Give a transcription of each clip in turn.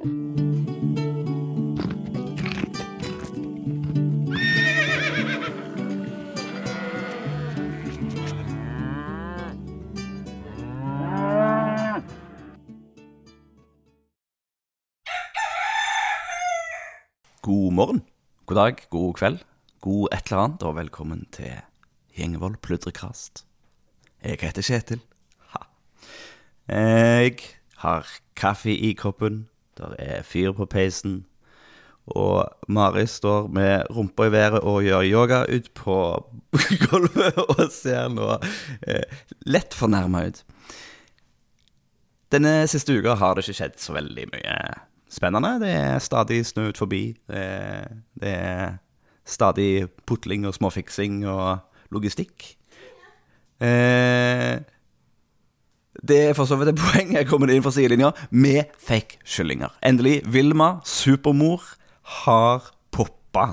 God morgen, god dag, god kveld, god et eller annet, og velkommen til Gjengevold pludrekrast. Jeg heter Kjetil. Ha. Jeg har kaffe i koppen, der er fyr på peisen, og Mari står med rumpa i været og gjør yoga ut på gulvet og ser nå eh, lett fornærma ut. Denne siste uka har det ikke skjedd så veldig mye spennende. Det er stadig snø ut forbi. Det er, det er stadig putling og småfiksing og logistikk. Eh, det er for så vidt et poeng. Jeg kommer inn fra sidelinja med fake kyllinger. Endelig. Vilma, supermor, har poppa.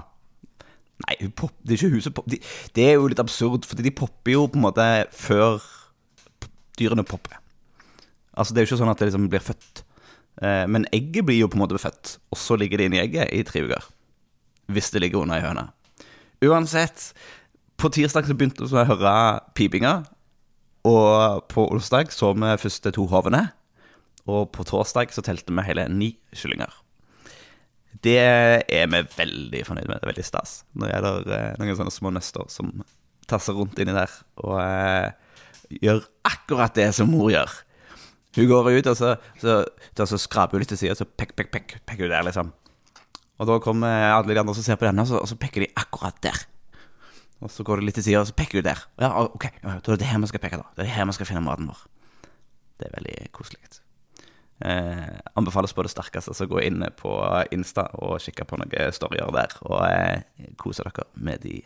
Nei, pop, det er ikke huset pop. De, det er jo litt absurd, fordi de popper jo på en måte før dyrene popper. Altså, det er jo ikke sånn at det liksom blir født. Eh, men egget blir jo på en måte født, og så ligger det inni egget i tre uker. Hvis det ligger under ei høne. Uansett, på tirsdag så begynte vi å høre pipinga, og på onsdag så vi første to hovene, og på torsdag så telte vi hele ni kyllinger. Det er vi veldig fornøyd med. Det er veldig stas. Nå er det eh, noen sånne små nøster som tasser rundt inni der og eh, gjør akkurat det som mor gjør. Hun går ut, og så, så, så, skraper hun litt til sida, så pekk, pekk, pekk, pekker hun der, liksom. Og da kommer alle de andre som ser på denne, og så, og så pekker de akkurat der. Og så går det litt til sida, og så peker du der. Ja, ok, ja, da er det her vi skal peke, da. Det er her vi skal finne maten vår. Det er veldig koselig. Eh, anbefales på det sterkeste, så gå inn på Insta og kikke på noen storyer der, og eh, kose dere med de.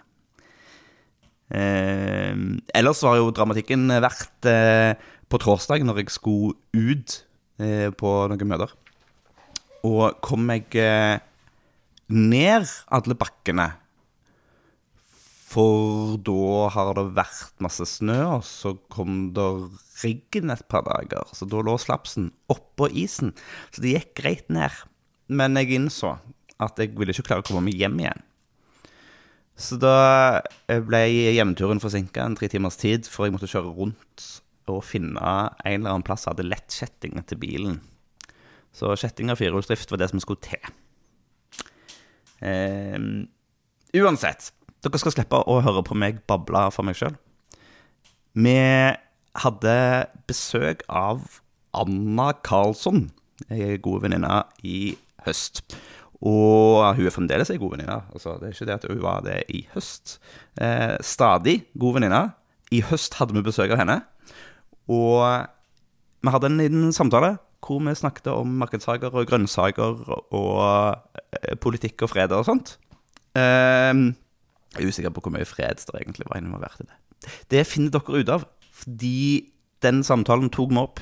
Eh, ellers har jo dramatikken vært eh, på torsdag, når jeg skulle ut eh, på noen møter. Og kom jeg eh, ned alle bakkene For da har det vært masse snø, og så kom det regn et par dager. Så da lå slapsen oppå isen. Så det gikk greit ned. Men jeg innså at jeg ville ikke klare å komme meg hjem igjen. Så da ble hjemturen forsinka en tre timers tid, for jeg måtte kjøre rundt og finne en eller annen plass som hadde lettkjetting til bilen. Så kjetting og firehjulsdrift var det som skulle til. Ehm, uansett, dere skal slippe å høre på meg bable for meg sjøl. Vi hadde besøk av Anna Karlsson, ei god venninne, i høst. Og hun er fremdeles ei god venninne. Altså, det er ikke det at hun var det i høst. Eh, stadig god venninne. I høst hadde vi besøk av henne. Og vi hadde en liten samtale hvor vi snakket om markedssaker og grønnsaker og eh, politikk og fred og sånt. Eh, jeg er usikker på hvor mye fred det egentlig var involvert i det. Det finner dere ut av, fordi den samtalen tok vi opp,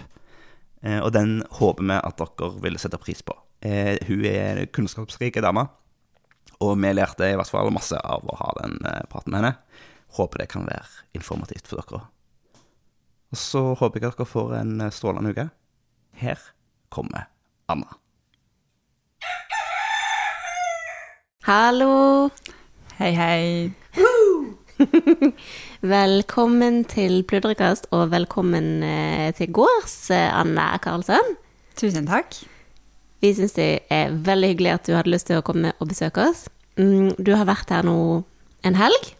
eh, og den håper vi at dere vil sette pris på. Eh, hun er en kunnskapsrik dame, og vi lærte i hvert fall masse av å ha den eh, praten med henne. Håper det kan være informativt for dere. Og så håper jeg at dere får en strålende uke. Her kommer Anna. Hallo! Hei, hei. Velkommen til Pludrekast, og velkommen eh, til gårds, eh, Anne Karlsson. Tusen takk. Vi syns det er veldig hyggelig at du hadde lyst til å komme og besøke oss. Mm, Du har vært her nå en helg,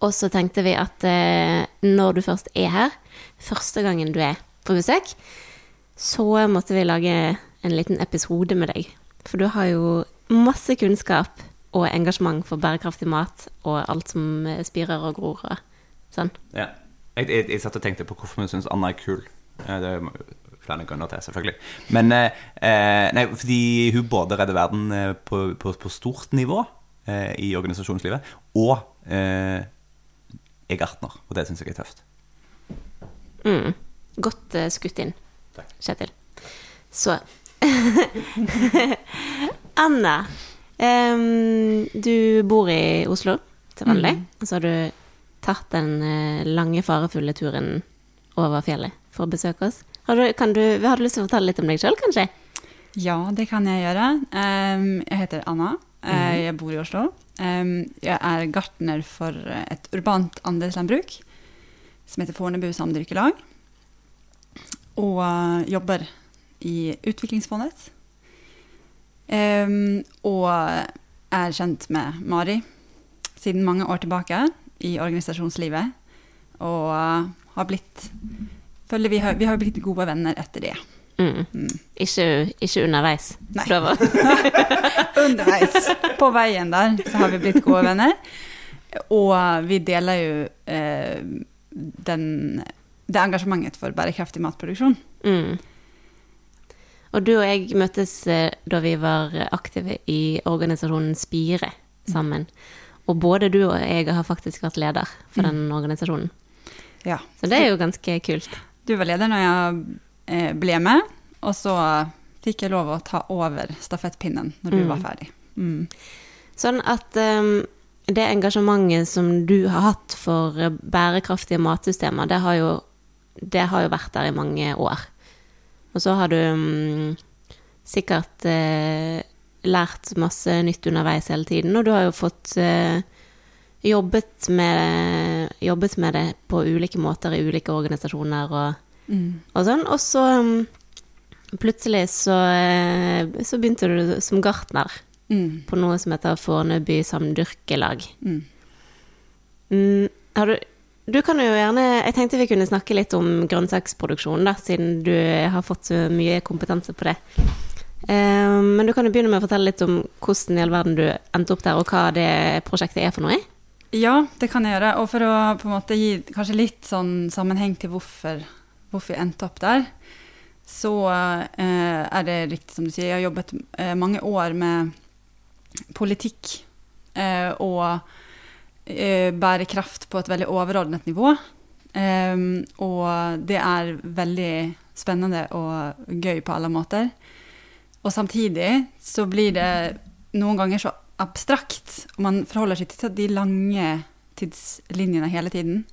og så tenkte vi at eh, når du først er her, første gangen du er på besøk, så måtte vi lage en liten episode med deg. For du har jo masse kunnskap og engasjement for bærekraftig mat og alt som eh, spirer og gror og sånn. Ja. Jeg, jeg, jeg satt og tenkte på hvorfor vi syns Anna er kul. Det er flere grunner til, selvfølgelig. Men eh, eh, Nei, fordi hun både redder verden eh, på, på, på stort nivå eh, i organisasjonslivet, og eh, er gartner. Og det syns jeg er tøft. Mm. Godt eh, skutt inn, Takk. Kjetil. Så Anna, em, du bor i Oslo til vanlig. Og så har du tatt den eh, lange, farefulle turen over fjellet for å besøke oss. Har du, kan du, har du lyst til å fortelle litt om deg sjøl, kanskje? Ja, det kan jeg gjøre. Um, jeg heter Anna. Eh, Jeg bor i Oslo. Um, jeg er gartner for et urbant andelslandbruk som heter Fornebu Samdyrkelag. Og eh, jobber i Utviklingsfondet. Em, og er kjent med Mari siden mange år tilbake i organisasjonslivet. Og har blitt føler vi har, vi har blitt gode venner etter det. Mm. Ikke, ikke underveis. Nei. Underveis på veien der så har vi blitt gode venner. Og vi deler jo eh, den, det engasjementet for bærekraftig matproduksjon. Mm. Og du og jeg møttes eh, da vi var aktive i organisasjonen Spire sammen. Og både du og jeg har faktisk vært leder for den organisasjonen. Ja. Så det er jo ganske kult. Du var leder når jeg eh, ble med, og så fikk jeg lov å ta over stafettpinnen når du Mm. var ferdig. Mm. Sånn at um, det engasjementet som du har hatt for bærekraftige matsystemer, det har jo, det har jo vært der i mange år. Og så har du um, sikkert uh, lært masse nytt underveis hele tiden, og du har jo fått uh, jobbet, med, jobbet med det på ulike måter i ulike organisasjoner og, Mm. og sånn. Og så um, plutselig så, uh, så begynte du som gartner Mm. på noe som heter Fornebu samdyrkelag. Mm. Mm, har du, du kan jo gjerne Jeg tenkte vi kunne snakke litt om grønnsaksproduksjon, da, siden du har fått så mye kompetanse på det. Eh, men du kan jo begynne med å fortelle litt om hvordan i all verden du endte opp der, og hva det prosjektet er for noe. Ja, det kan jeg gjøre. Og for å på en måte gi kanskje litt sånn sammenheng til hvorfor, hvorfor jeg endte opp der, så eh, er det riktig som du sier, jeg har jobbet eh, mange år med politikk eh, og eh, bærekraft på et veldig overordnet nivå. Eh, og det er veldig spennende og gøy på alle måter. Og samtidig så blir det noen ganger så abstrakt, og man forholder seg til de lange tidslinjene hele tiden.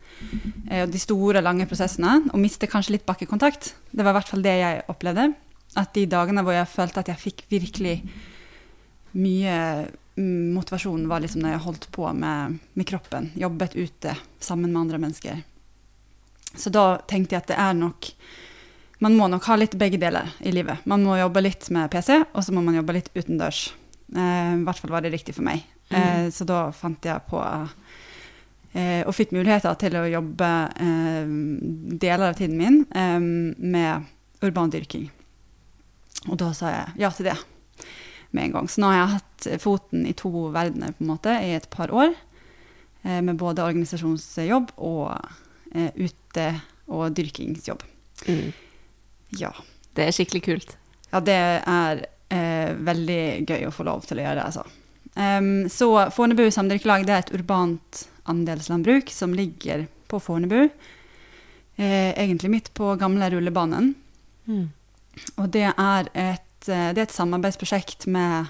eh, Og de store, lange prosessene, og mister kanskje litt bakkekontakt. Det var i hvert fall det jeg opplevde. At de dagene hvor jeg følte at jeg fikk virkelig mye mm, motivasjon, var liksom når jeg holdt på med, med kroppen. Jobbet ute sammen med andre mennesker. Så da tenkte jeg at det er nok Man må nok ha litt begge deler i livet. Man må jobbe litt med PC, og så må man jobbe litt utendørs. Eh, I hvert fall var det riktig for meg. Eh, så da fant jeg på eh, Og fikk muligheter til å jobbe eh, deler av tiden min eh, med urban dyrking. Og da sa jeg ja til det med en gang. Så nå har jeg hatt foten i to verdener på en måte i et par år. Eh, med både organisasjonsjobb og eh, ute- og dyrkingsjobb. Mm. Ja. Det er skikkelig kult. Ja, det er eh, veldig gøy å få lov til å gjøre, altså. Um, så Fornebu samdyrkelag er et urbant andelslandbruk som ligger på Fornebu. Eh, egentlig midt på gamle rullebanen. Mm. Og det er et, det er et samarbeidsprosjekt med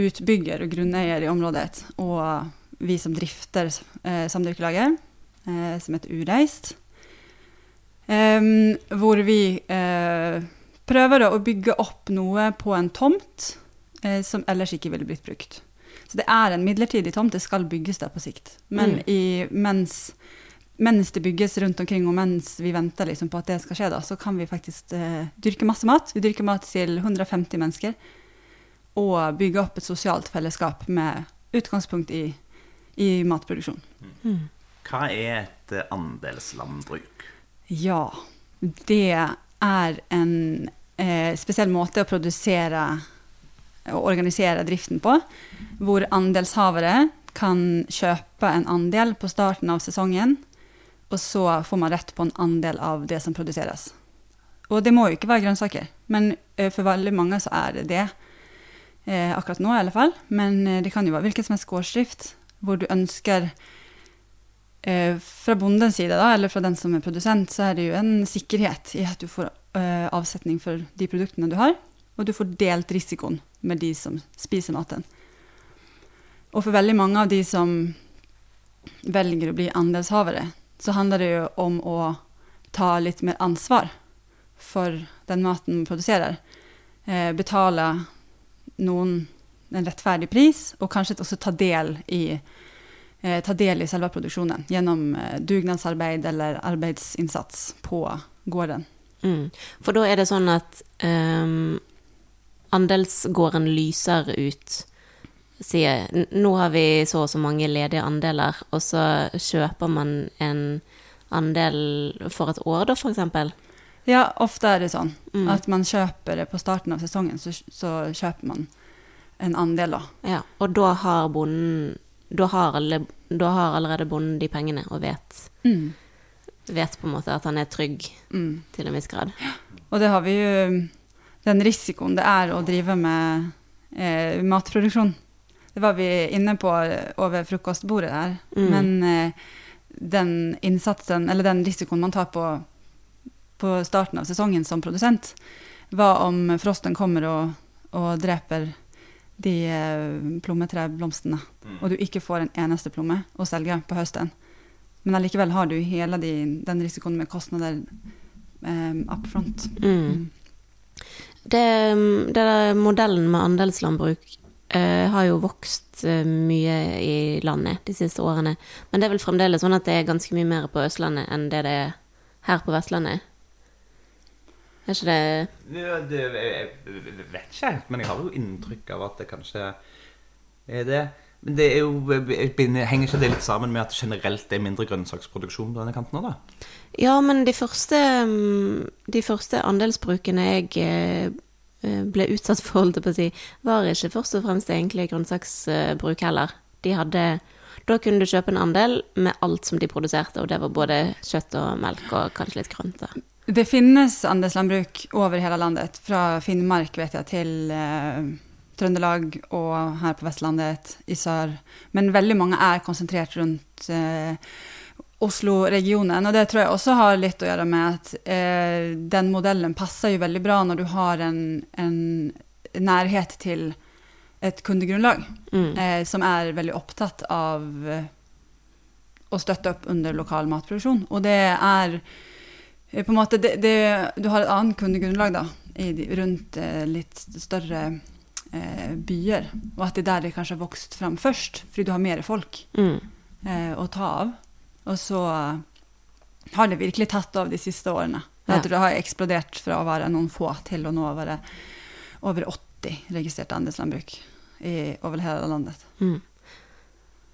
utbygger og grunneier i området, og vi som drifter eh, samdyrkelaget, eh, som heter Ureist. Eh, hvor vi eh, prøver å bygge opp noe på en tomt eh, som ellers ikke ville blitt brukt. Så det er en midlertidig tomt, det skal bygges der på sikt. Men Mm. i, mens, mens det bygges rundt omkring, og mens vi venter liksom på at det skal skje, da, så kan vi faktisk uh, dyrke masse mat. Vi dyrker mat til 150 mennesker. Og bygge opp et sosialt fellesskap med utgangspunkt i, i matproduksjon. Mm. Hva er et eh, andelslandbruk? Ja, det er en eh, spesiell måte å produsere og organisere driften på, hvor andelshavere kan kjøpe en andel på starten av sesongen, og så får man rett på en andel av det som produseres. Og det må jo ikke være grønnsaker, men eh, for veldig mange så er det det. Eh, akkurat nå i alle fall, men eh, det kan jo være hvilken som helst gårdsdrift, hvor du ønsker eh, fra bondens side, da, eller fra den som er produsent, så er det jo en sikkerhet i at du får eh, avsetning for de produktene du har, og du får delt risikoen med de som spiser maten. Og for veldig mange av de som velger å bli andelshavere, så handler det jo om å ta litt mer ansvar for den maten man produserer. eh, betale noen en rettferdig pris, og kanskje også ta del i, eh, ta del i selve produksjonen gjennom eh, dugnadsarbeid eller arbeidsinnsats på gården. Mm. For da er det sånn at ehm, andelsgården lyser ut Sier "N- nå har vi så og så mange ledige andeler, og så kjøper man en andel for et år, da, eksempel. Ja, ofte er det sånn Mm. at man kjøper det på starten av sesongen, så, så kjøper man en andel da. Ja, og da har bonden da har, alle, da har allerede bonden de pengene og vet, vet på en måte at han er trygg Mm. til en viss grad. Og det har vi jo den risikoen det er å drive med eh, matproduksjon. Det var vi inne på over frokostbordet der. Mm. Men eh, den innsatsen, eller den risikoen man tar på, på starten av sesongen som produsent, hva om frosten kommer og, og dreper de plommetreblomstene, mm. og du ikke får en eneste plomme å selge på høsten. Men allikevel har du hele de, den risikoen med kostnader eh, up front. Mm. Det, det der modellen med andelslandbruk eh, har jo vokst uh, mye i landet de siste årene. Men det er vel fremdeles sånn at det er ganske mye mer på Østlandet enn det det er her på Vestlandet? Er ikke det Ja, det, jeg, jeg vet ikke helt, men jeg har jo inntrykk av at det kanskje er det. Men det er jo, henger ikke det litt sammen med at det generelt er mindre grønnsaksproduksjon på denne kanten òg, da? Ja, men de første, mm, de første andelsbrukene jeg eh, ble utsatt for, holdt jeg på å si, var ikke først og fremst egentlig grønnsaksbruk heller. De hadde Da kunne du kjøpe en andel med alt som de produserte, og det var både kjøtt og melk og kanskje litt grønter. Det finnes andelslandbruk over hele landet, fra Finnmark vet jeg, til eh, Trøndelag og her på Vestlandet i sør. Men veldig mange er konsentrert rundt eh, Oslo-regionen. Og det tror jeg også har litt å gjøre med at eh, den modellen passer jo veldig bra når du har en, en nærhet til et kundegrunnlag Mm. eh, som er veldig opptatt av eh, å støtte opp under lokal matproduksjon. Og det er eh, på en måte det, det, Du har et annet kundegrunnlag da, i, rundt eh, litt større eh, byer. Og at det er der det kanskje har vokst fram først, fordi du har mer folk Mm. eh, å ta av. Og så eh, har det virkelig tatt av de siste årene. Ja. tror det har eksplodert fra å være noen få til å nå være over 80 registrerte andelslandbruk i, over hele landet. Mm.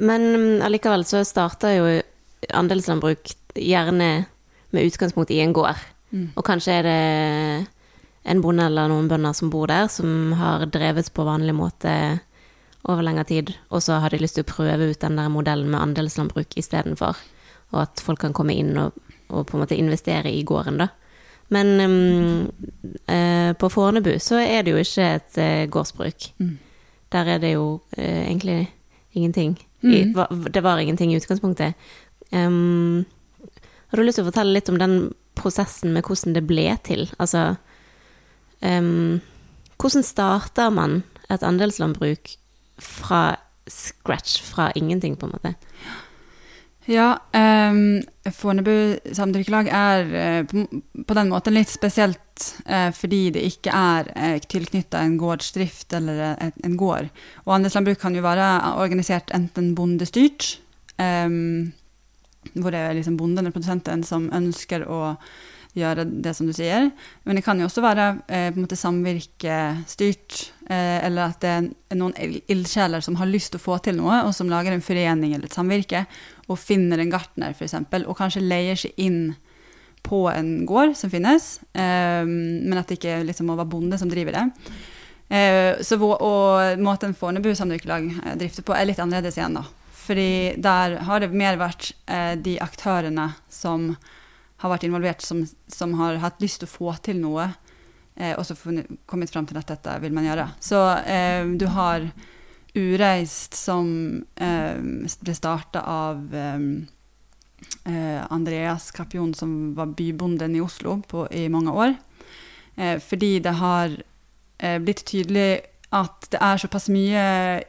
Men mm, allikevel så starter jo andelslandbruk gjerne med utgangspunkt i en gård. Mm. Og kanskje er det en bonde eller noen bønder som bor der, som har drevet på vanlig måte over lengre tid, og så har de lyst til å prøve ut den der modellen med andelslandbruk istedenfor. Og at folk kan komme inn og, og på en måte investere i gården, da. Men um, eh, på Fornebu så er det jo ikke et eh, gårdsbruk. Mm. Der er det jo eh, egentlig ingenting. I, Mm. va- det var ingenting i utgangspunktet. Um, har du lyst til å fortelle litt om den prosessen med hvordan det ble til? Altså um, Hvordan starter man et andelslandbruk fra scratch, fra ingenting, på en måte? Ja, um, Fornebu samdrikkelag er eh, på, på den måten litt spesielt uh, fordi det ikke er uh, tilknytta en gårdsdrift eller en, en gård. Og andelslandbruk kan jo være organisert enten bondestyrt, um, hvor det er liksom bonden eller produsenten som ønsker å gjøre det som du sier. Men det kan jo også være eh, på en måte samvirkestyrt, eh, eller at det er noen il- ildsjeler som har lyst til å få til noe, og som lager en forening eller et samvirke, og finner en gartner f.eks., og kanskje leier seg inn på en gård som finnes, eh, men at det ikke liksom må være bonde som driver det. Eh, så og måten Fornebu samvirkelag eh, drifter på, er litt annerledes igjen, da. Fordi der har det mer vært eh, de aktørene som har vært involvert, som, som har hatt lyst til å få til noe, eh, og så kommet fram til at dette vil man gjøre. Så eh, du har Ureist, som eh, ble starta av eh, eh, Andreas Kapion, som var bybonden i Oslo på, i mange år. Fordi det har blitt tydelig at det er såpass mye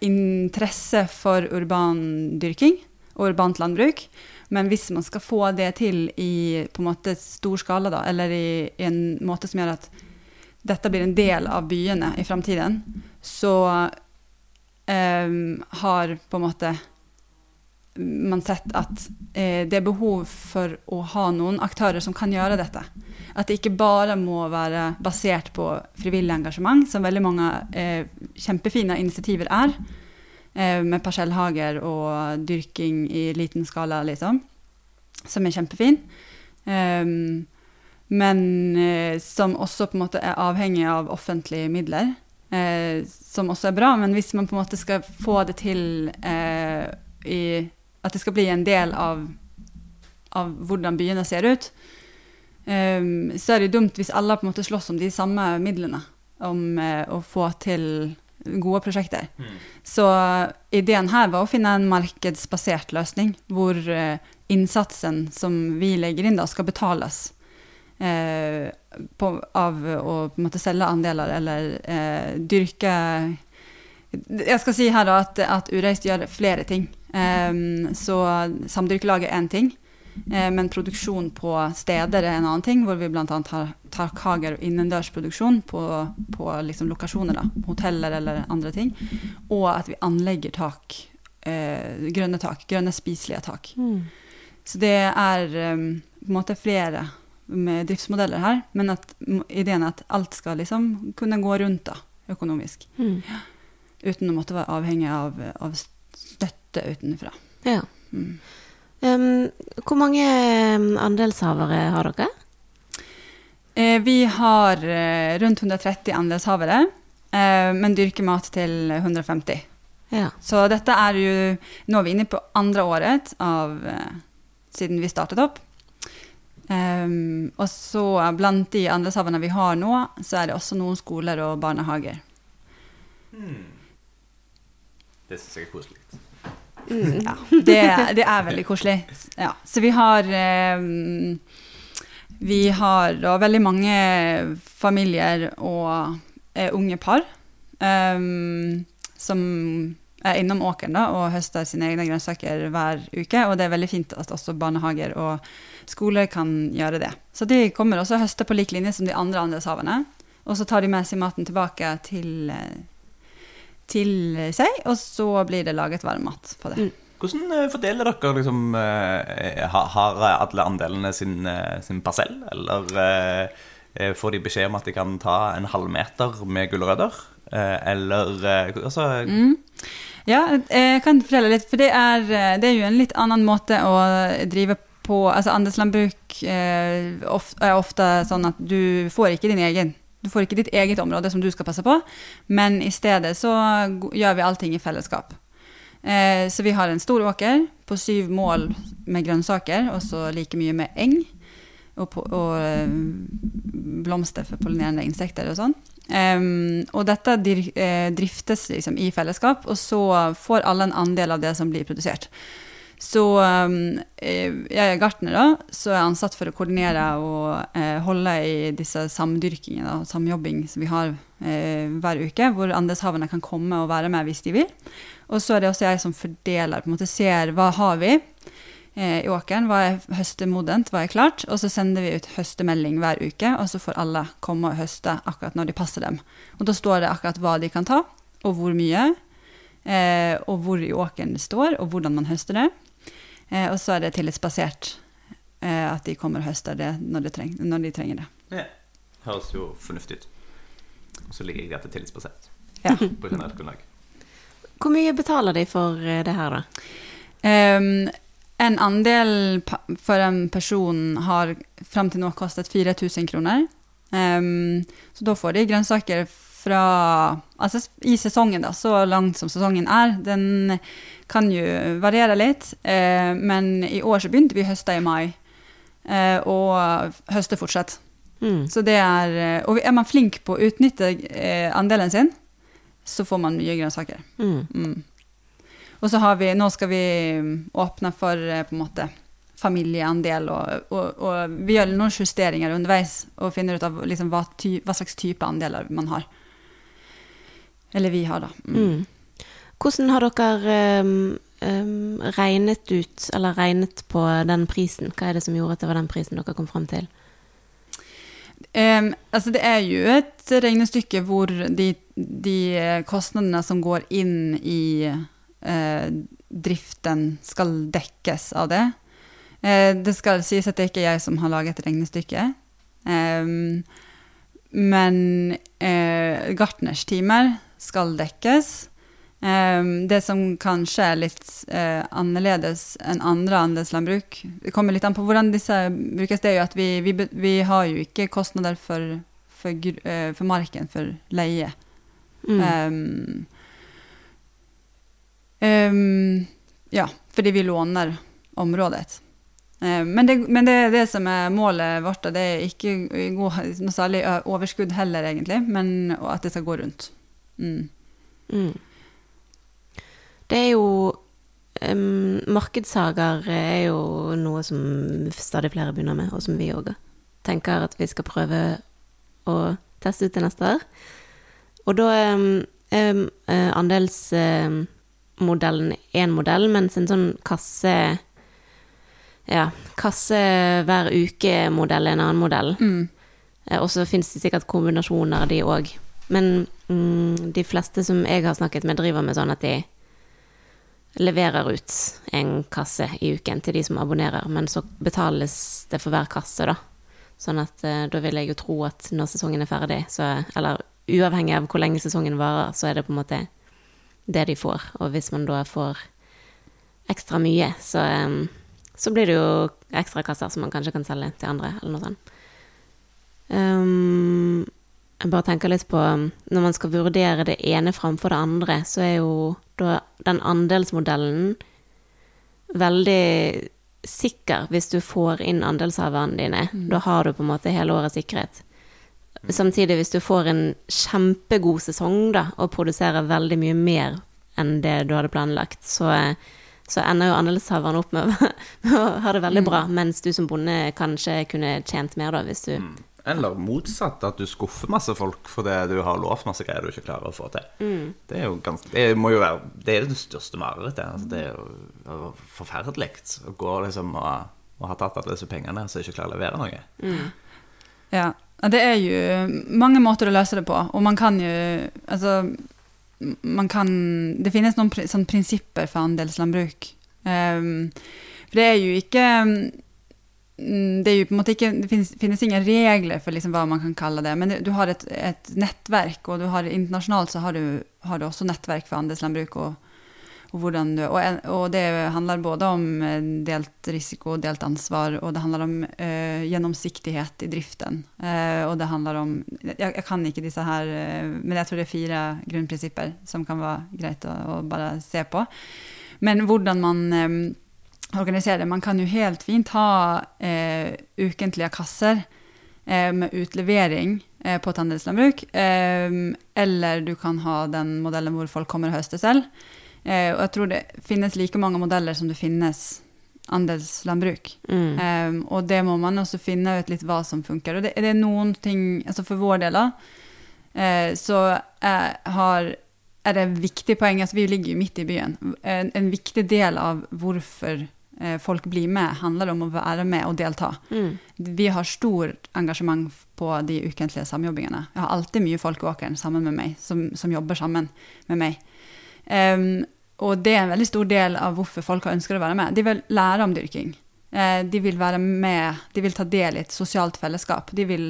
interesse for urban dyrking og urbant landbruk. Men hvis man skal få det til i på en måte stor skala, da, eller i, i en måte som gjør at dette blir en del av byene i framtiden, så har på en måte man sett at eh, det er behov for å ha noen aktører som kan gjøre dette. At det ikke bare må være basert på frivillig engasjement, som veldig mange eh, kjempefine initiativer er, eh, med parsellhager og dyrking i liten skala, liksom, som er kjempefin. Um, men eh, som også på en måte er avhengig av offentlige midler, eh, som også er bra. Men hvis man på en måte skal få det til eh, i At det skal bli en del av, av hvordan byene ser ut, eh, så er det dumt hvis alle på en måte slåss om de samme midlene om eh, å få til gode prosjekter. Så ideen her var å finne en markedsbasert løsning, hvor eh, innsatsen som vi legger inn, da, skal betales på, av å på en måte selge andeler eller eh, dyrke Jeg skal si her da at, at Ureist gjør flere ting. Eh, så samdyrkelaget er én ting. eh, Men produksjon på steder er en annen ting, hvor vi bl.a. har takhager og innendørsproduksjon på, på liksom lokasjoner. da, Hoteller eller andre ting. Og at vi anlegger tak, eh, grønne tak, grønne spiselige tak. Mm. Så det er um, på en måte flere med driftsmodeller her, men at ideen er at alt skal liksom kunne gå rundt da, økonomisk, Mm. uten å måtte være avhengig av, av støtte utenfra. Ja. Mm. Um, hvor mange andelshavere har dere? Eh, vi har eh, rundt 130 andelshavere, eh, men dyrker mat til 150. Ja. Så dette er jo Nå er vi inne på andre året av, eh, siden vi startet opp. Ehm, og så blant de andelshaverne vi har nå, så er det også noen skoler og barnehager. Det syns jeg er koselig. Ja, det, det er veldig koselig. Ja, så vi har um, Vi har da veldig mange familier og uh, unge par um, som er innom åkeren da, og høster sine egne grønnsaker hver uke. Og det er veldig fint at også barnehager og skoler kan gjøre det. Så de kommer også og høster på lik linje som de andre andelshaverne. Og så tar de med seg maten tilbake til, eh, til seg, og så blir det laget varm mat på det. Hvordan eh, fordeler dere liksom eh, Har alle andelene sin, eh, sin parsell, eller eh, eh, får de beskjed om at de kan ta en halvmeter med gulrøtter? Eh, Eller altså altså Ja, jeg kan fortelle litt, for det er, eh, det er jo en litt annen måte å drive på. Altså Andelslandbruk eh, er ofte sånn at du får ikke din egen. Du får ikke ditt eget område som du skal passe på, men i stedet så gjør vi allting i fellesskap. Eh, så vi har en stor åker på syv mål med grønnsaker, og så like mye med eng. Og, og eh, blomster for pollinerende insekter og sånn. Um, og dette eh, driftes liksom i fellesskap, og så får alle en andel av det som blir produsert. Så eh, jeg er gartner, da, så er jeg ansatt for å koordinere og eh, holde i disse samdyrkingene og samjobbing som vi har eh, hver uke, hvor andelshaverne kan komme og være med hvis de vil. Og så er det også jeg som fordeler, på en måte ser hva har vi i åkeren, hva er høstemodent, hva er klart, og så sender vi ut høstemelding hver uke, og så får alle komme og høste akkurat når de passer dem. Og da står det akkurat hva de kan ta, og hvor mye, eh, og hvor i åkeren det står, og hvordan man høster det. Eh, og så er det tillitsbasert eh, at de kommer og høster det når de, treng, når de trenger det. ja. Høres jo fornuftig ut. Og så ligger jeg der det er tillitsbasert. Ja. På generelt grunnlag. Hvor mye betaler de for eh, det her, da? Ehm, en andel for en person har fram til nå kostet 4000 kroner. Um, så da får de grønnsaker fra Altså i sesongen, da, så langt som sesongen er. Den kan jo variere litt, uh, men i år så begynte vi å høste i mai. uh, og høste fortsatt. Mm. Så det er, eh, og er man flink på å utnytte andelen sin, så får man mye grønnsaker. Mm. Mm. Og så har vi, nå skal vi mm, åpne for eh, på en måte familieandel, og, og, og vi gjør noen justeringer underveis og finner ut av liksom hva, ty, hva slags type andeler man har. Eller vi har, da. Mm. Mm. Hvordan har dere um, um, regnet ut, eller regnet på den prisen? Hva er det som gjorde at det var den prisen dere kom frem til? Um, altså det er jo et regnestykke hvor de, de kostnadene som går inn i eh, driften, skal dekkes av det. Eh, det skal sies at det ikke er jeg som har laget regnestykket. Em, men eh, gartners timer skal dekkes. Det som kanskje er litt eh, annerledes enn andre andelslandbruk Det kommer litt an på hvordan disse brukes. Det er jo at vi, vi, vi har jo ikke kostnader for, for, eh, for marken, for leie. Mm. Em, em, ja, fordi vi låner området. Eh, Men, det, men det det som er målet vårt. Det er ikke gå noe særlig overskudd heller, egentlig, men at det skal gå rundt. Mm. Mm. Det er jo um, Markedshager er jo noe som stadig flere begynner med, og som vi òg tenker at vi skal prøve å teste ut til neste år. Og da um, um, eh, andelsmodellen én modell, mens en sånn kasse Ja, kasse hver uke-modell er en annen modell. Mm. Eh, Og så finnes det sikkert kombinasjoner, de òg. Men mm, de fleste som jeg har snakket med, driver med sånn at de leverer ut en kasse i uken til de som abonnerer, men så betales det for hver kasse, da. Sånn at eh, da vil jeg jo tro at når sesongen er ferdig, så Eller uavhengig av hvor lenge sesongen varer, så er det på en måte det de får. Og hvis man da får ekstra mye, så, så blir det jo ekstra kasser som man kanskje kan selge til andre, eller noe sånt. Um, jeg bare tenker litt på Når man skal vurdere det ene framfor det andre, så er jo da den andelsmodellen veldig sikker hvis du får inn andelshaverne dine. Da har du på en måte hele året sikkerhet. Samtidig, hvis du får en kjempegod sesong da, og produserer veldig mye mer enn det du hadde planlagt, så, så ender jo andelshaveren opp med, å- med å ha det veldig bra, mens du som bonde kanskje kunne tjent mer da, hvis du Eller motsatt, at du skuffer masse folk fordi du har lovt masse greier du ikke klarer å få til. Det er jo ganske Det må jo være Det er det største marerittet. Altså, det er jo forferdelig å gå liksom og, og ha tatt alle disse pengene så ikke klarer å levere noe. Ja. Det er jo mange måter å løse det på, og man kan jo Altså, man kan Det finnes noen sånn prinsipper for andelslandbruk. Um, for det er jo ikke mm, det er jo på en måte ikke, det finnes, finnes ingen regler for liksom hva man kan kalle det, men det, du har et, et nettverk, og du har, internasjonalt så har du, har du også nettverk for andelslandbruk. Og, og, hvordan og, og det handler både om eh, delt risiko, delt ansvar, og det handler om uh, gjennomsiktighet i driften. Uh, og det handler om jeg, jeg kan ikke disse her, uh, men jeg tror det er fire grunnprinsipper som kan være greit å, å bare se på. Men hvordan man eh, organiserer. Man kan jo helt fint ha ukentlige kasser med utlevering på. Eh, eller du kan ha den modellen hvor folk kommer og høster selv. Eh, og jeg tror det finnes like mange modeller som det finnes andelslandbruk. mm. Eh, og det må man også finne ut litt hva som funker. Og det, det er noen ting, altså for vår del eh, så har, er det et viktig poeng, altså vi ligger jo midt i byen, en, en viktig del av hvorfor eh, folk blir med, handler om å være med og delta. Mm. Vi har stort engasjement på de ukentlige samjobbingene. Jeg har alltid mye folk i åkeren sammen med meg, som, som jobber sammen med meg. Em, og det er en veldig stor del av hvorfor folk har ønsket å være med. De vil lære om dyrking. Eh, de vil være med, de vil ta del i et sosialt fellesskap. De vil,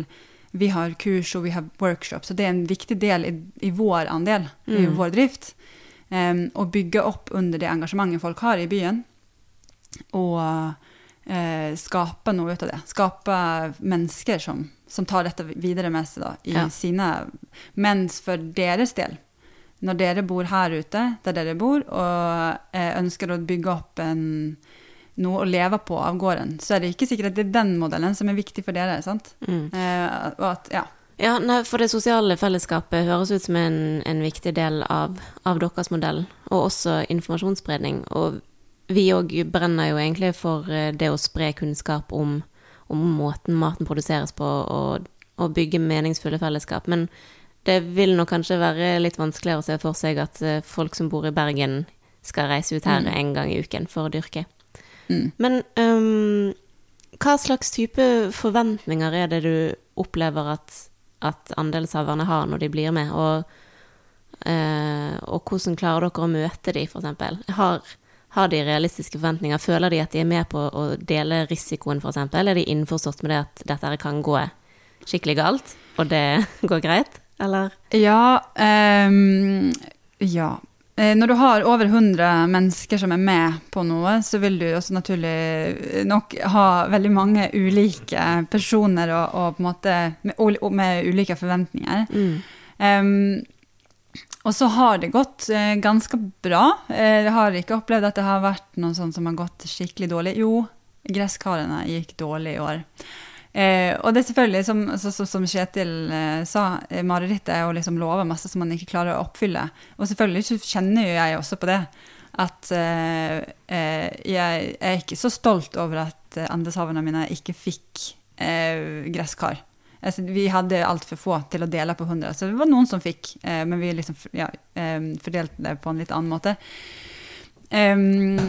vi har kurs og vi har workshops, så det er en viktig del i, i vår andel, i Mm. vår drift. Um, å bygge opp under det engasjementet folk har i byen, og uh, skape noe ut av det. Skape mennesker som, som tar dette videre med seg da, i Ja. sine Mens for deres del, når dere bor her ute, der dere bor, og ønsker å bygge opp en, noe å leve på av gården, så er det ikke sikkert at det er den modellen som er viktig for dere. sant? Mm. Eh, at, ja. Ja, nei, for det sosiale fellesskapet høres ut som en, en viktig del av, av deres modell, og også informasjonsspredning. Og vi òg brenner jo egentlig for eh, det å spre kunnskap om, om måten maten produseres på, og, og bygge meningsfulle fellesskap. Men det vil nok kanskje være litt vanskeligere å se for seg at eh, folk som bor i Bergen, skal reise ut her en gang i uken for å dyrke. Mm. Men um, hva slags type forventninger er det du opplever at, at andelshaverne har når de blir med, og, uh, og hvordan klarer dere å møte de, f.eks.? Har, har de realistiske forventninger? Føler de at de er med på å dele risikoen, f.eks.? Er de innforstått med det at dette kan gå skikkelig galt, og det går greit, eller? Ja, Um, ja. Eh, Når du har over 100 mennesker som er med på noe, så vil du også naturlig nok ha veldig mange ulike personer og, og på en måte med, med ulike forventninger. Ehm, og så har det gått uh, ganske bra. Uh, jeg har ikke opplevd at det har vært noe sånt som har gått skikkelig dårlig. Jo, gresskarene gikk dårlig i år. Eh, og det er selvfølgelig, som, så, så, som Kjetil eh, sa, eh, marerittet er å liksom love masse som man ikke klarer å oppfylle. Og selvfølgelig kjenner jo jeg også på det. At eh, eh, jeg er ikke så stolt over at eh, mine ikke fikk gresskar. Altså, vi hadde altfor få til å dele på 100, så det var noen som fikk. Men vi liksom ja, fordelte det på en litt annen måte. Em,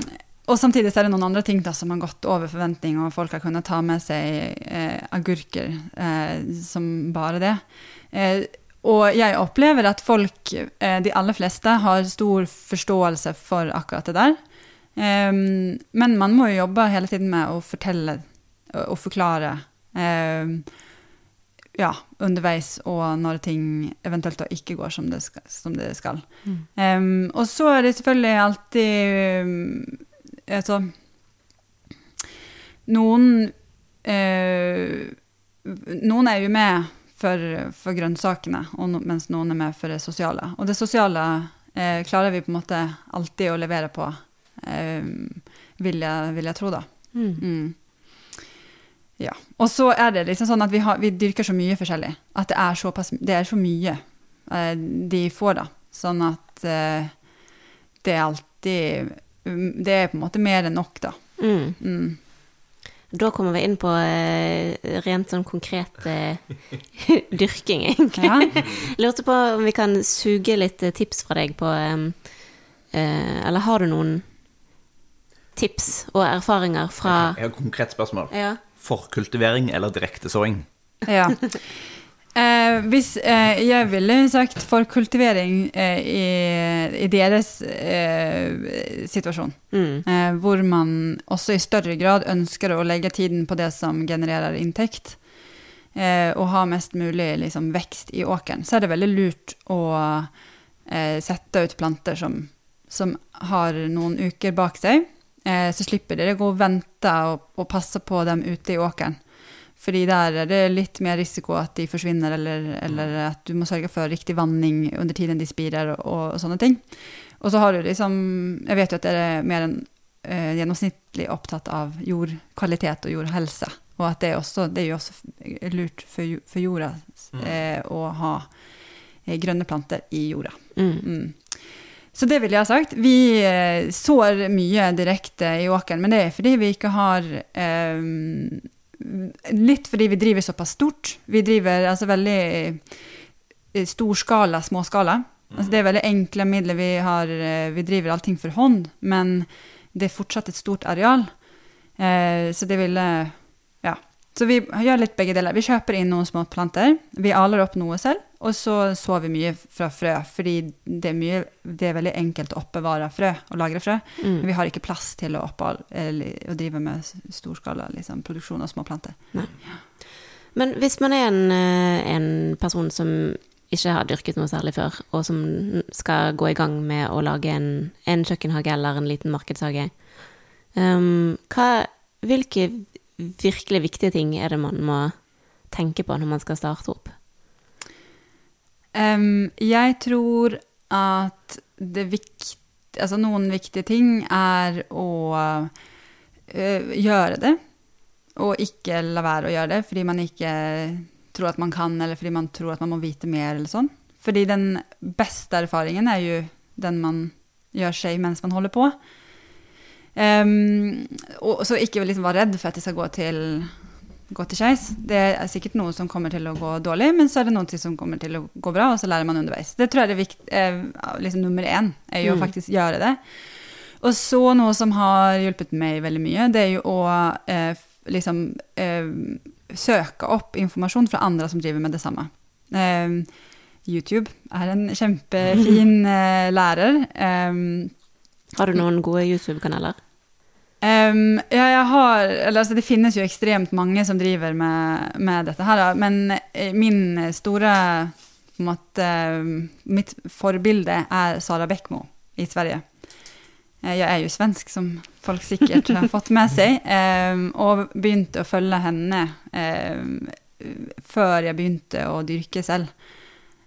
og samtidig er det noen andre ting da, som har gått over forventning, og folk har kunnet ta med seg eh, agurker eh, som bare det. Eh, og jeg opplever at folk, eh, de aller fleste, har stor forståelse for akkurat det der. Em, men man må jo jobbe hele tiden med å fortelle og forklare em, ja, underveis og når ting eventuelt da ikke går som det skal. Som det skal. Em, og så er det selvfølgelig alltid um, altså, Noen eh, Noen er jo med for, for grønnsakene, no, mens noen er med for det sosiale. Og det sosiale eh, klarer vi på en måte alltid å levere på, eh, vil, jeg, vil jeg tro, da. Mm. Ja. Og så er det liksom sånn at vi, har, vi dyrker så mye forskjellig. At det er, såpass, det er så mye eh, de får, da. Sånn at eh, det er alltid mm, Det er på en måte mer enn nok, da. Mm. Mm. Da kommer vi inn på eh, rent sånn konkret eh, dyrking, egentlig. Ja. Lurte på om vi kan suge litt eh, tips fra deg på Eller har du noen tips og erfaringer fra Jeg har et konkret spørsmål. Ja. Forkultivering eller direktesåing? Ja. Eh, hvis eh, jeg ville sagt forkultivering eh, i, i deres eh, situasjon, Mm. eh, hvor man også i større grad ønsker å legge tiden på det som genererer inntekt, eh, og ha mest mulig liksom, vekst i åkeren, så er det veldig lurt å eh, sette ut planter som, som har noen uker bak seg, eh, så slipper dere gå og vente og, og passe på dem ute i åkeren. Fordi der er det litt mer risiko at de forsvinner, eller, eller at du må sørge for riktig vanning under tiden de spirer, og, og sånne ting. Og så har du liksom Jeg vet jo at dere er mer enn eh, gjennomsnittlig opptatt av jordkvalitet og jordhelse. Og at det, er også, det er jo også lurt for, for jorda eh, å ha eh, grønne planter i jorda. Mm. Mm. Så det ville jeg ha sagt. Vi eh, sår mye direkte i åkeren, men det er fordi vi ikke har eh, Litt fordi vi driver såpass stort. Vi driver altså veldig eh, storskala, småskala. Altså det er veldig enkle midler. Vi, har, eh, vi driver allting for hånd, men det er fortsatt et stort areal. Eh, så det ville Ja. Så vi gjør litt begge deler. Vi kjøper inn noen små planter. Vi aler opp noe selv, og så sår vi mye fra frø. Fordi det er, mye, det er veldig enkelt å oppbevare frø og lagre frø. Mm. Men vi har ikke plass til å, oppal, eller, å drive med storskala liksom, produksjon av små planter. Men hvis man er en, eh, en person som ikke har dyrket noe særlig før, og som skal gå i gang med å lage en, en kjøkkenhage eller en liten markedshage, um, hva, hvilke virkelig viktige ting er det man må tenke på når man skal starte opp? Em, jeg tror at det vikt, altså noen viktige ting er å uh, gjøre det, og ikke la være å gjøre det fordi man ikke tror at man kan, eller fordi man tror at man må vite mer, eller sånn. Fordi den beste erfaringen er jo den man gjør seg mens man holder på. Um, og så ikke liksom være redd for at det skal gå til gå til skeis. Det er sikkert noe som kommer til å gå dårlig, men så er det noe som kommer til å gå bra, og så lærer man underveis. Det tror jeg er vikt, eh, liksom nummer én, er jo å Mm. faktisk gjøre det. Og så noe som har hjulpet meg veldig mye, det er jo å eh, liksom eh, søke opp informasjon fra andre som driver med det samme. Eh, YouTube er en kjempefin eh, lærer. Um, Har du noen gode YouTube-kanaler? Um, ja, jeg har eller, altså, Det finnes jo ekstremt mange som driver med, med dette her, da. men eh, min store på en måte, Mitt forbilde er Sara Bäckmo i Sverige. Eh, Jeg er jo svensk, som folk sikkert har fått med seg, um, og begynte å følge henne um, før jeg begynte å dyrke selv.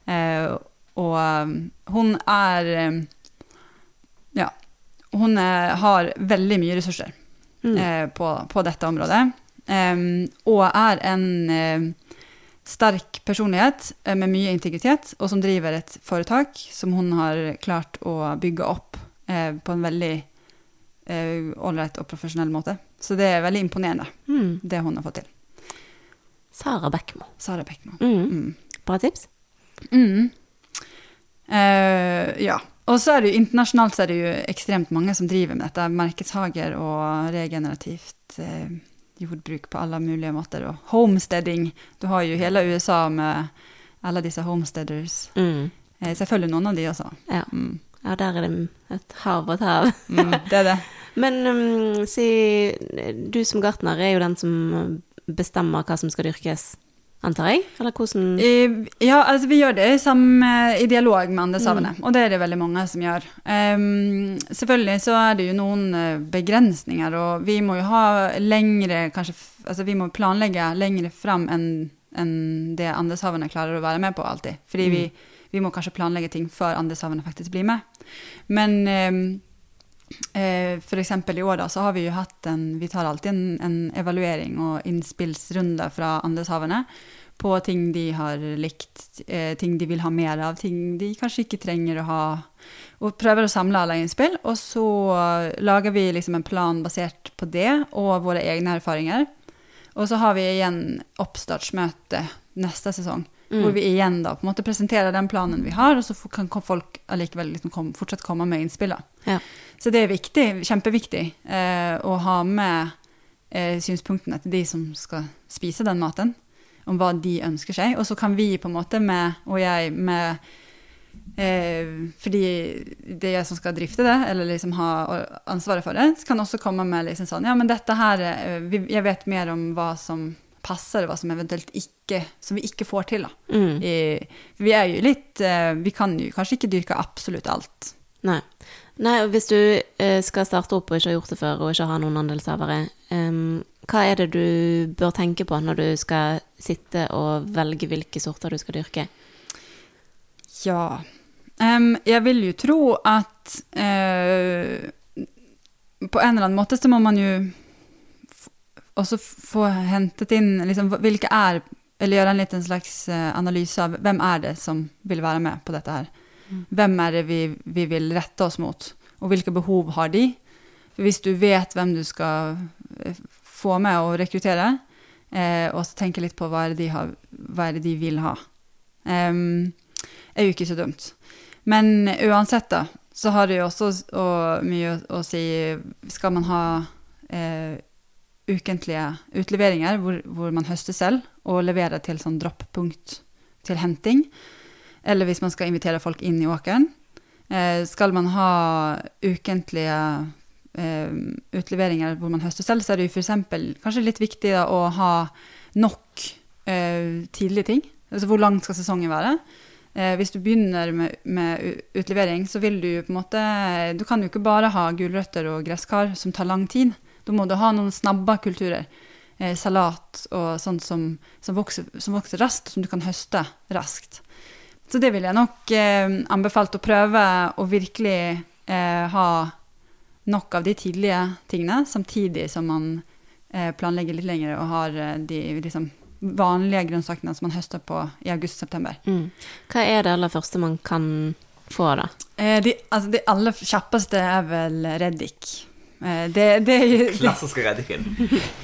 Uh, og hun er hun eh, har veldig mye ressurser Mm. eh, på, på dette området. Og er en eh, sterk personlighet med mye integritet, og som driver et foretak som hun har klart å bygge opp på en veldig ålreit og profesjonell måte. Så det er veldig imponerende, Mm. det hun har fått til. Sara Bekkmo. Sara Bekkmo. Mm. Mm. Bra tips. Mm. Ja. Og så er det jo internasjonalt så er det jo ekstremt mange som driver med dette. Markedshager og regenerativt eh, jordbruk på alle mulige måter. Og homesteading. Du har jo hele USA med alle disse homesteaders. Mm. Eh, selvfølgelig noen av de også. Ja. Mm. ja, der er det et hav og et hav. Mm, det er det. Men um, si Du som gartner er jo den som bestemmer hva som skal dyrkes, antar jeg? Eller hvordan I, Ja, altså vi gjør det i, i dialog med andelshaverne, og det er det veldig mange som gjør. Um, selvfølgelig så er det jo noen eh, begrensninger, og vi må jo ha lengre, kanskje, altså vi må planlegge lengre fram enn enn det andelshaverne klarer å være med på alltid. Fordi vi, vi må kanskje planlegge ting før andelshaverne faktisk blir med. Men em, Eh, eksempel i år da, så har vi jo hatt en Vi tar alltid en, en evaluering og innspillsrunde fra Andeshavene på ting de har likt, eh, ting de vil ha mer av, ting de kanskje ikke trenger å ha. Og prøver å samle alle innspill. Og så lager vi liksom en plan basert på det og våre egne erfaringer. Og så har vi igjen oppstartsmøte neste sesong. Hvor vi igjen da på en måte presenterer den planen vi har, og så kan folk allikevel liksom kom, fortsatt komme med innspill. Ja. Så det er viktig, kjempeviktig eh, å ha med eh, synspunktene til de som skal spise den maten, om hva de ønsker seg. Og så kan vi på en måte med, og jeg med eh, Fordi det er jeg som skal drifte det, eller liksom ha ansvaret for det, kan også komme med liksom sånn Ja, men dette her eh, Jeg vet mer om hva som passer, hva som eventuelt ikke Som vi ikke får til, da. Mm. I, vi er jo litt eh, Vi kan jo kanskje ikke dyrke absolutt alt. Nei. Nei, og hvis du eh, skal starte opp og ikke har gjort det før, og ikke har noen andelshavere, um, hva er det du bør tenke på når du skal sitte og velge hvilke sorter du skal dyrke? Ja. um, jeg vil jo tro at uh, på en eller annen måte så må man jo f også få hentet inn liksom, hvilke er Eller gjøre en liten slags eh, analyse av hvem er det som vil være med på dette her. Hvem er det vi, vi vil rette oss mot, og hvilke behov har de? For hvis du vet hvem du skal eh, få med og rekruttere, eh, og så tenke litt på hva er det de, har, hva er det de vil ha, um, er jo ikke så dumt. Men uansett, da, så har det jo også og mye å, å si Skal man ha eh, ukentlige utleveringer hvor, hvor man høster selv, og leverer til sånn dropppunkt til henting? Eller hvis man skal invitere folk inn i åkeren? Eh, skal man ha ukentlige eh, utleveringer hvor man høster selv, så er det jo f.eks. kanskje litt viktig da, å ha nok eh, tidlige ting. Altså hvor lang skal sesongen være? Eh, hvis du begynner med, med utlevering, så vil du på en måte Du kan jo ikke bare ha gulrøtter og gresskar som tar lang tid. Da må du ha noen snabba kulturer. Eh, salat og sånt som, som, vokser, som vokser raskt, som du kan høste raskt. Så det vil jeg nok eh, anbefalt å prøve å virkelig eh, ha nok av de tidlige tingene, samtidig som man eh, planlegger litt lenger og har eh, de liksom, vanlige grønnsakene som man høster på i august-september. Mm. Hva er det aller første man kan få, da? Eh, de, altså, de aller kjappeste er vel reddik. Eh, det, det, det, Klassiske reddiken.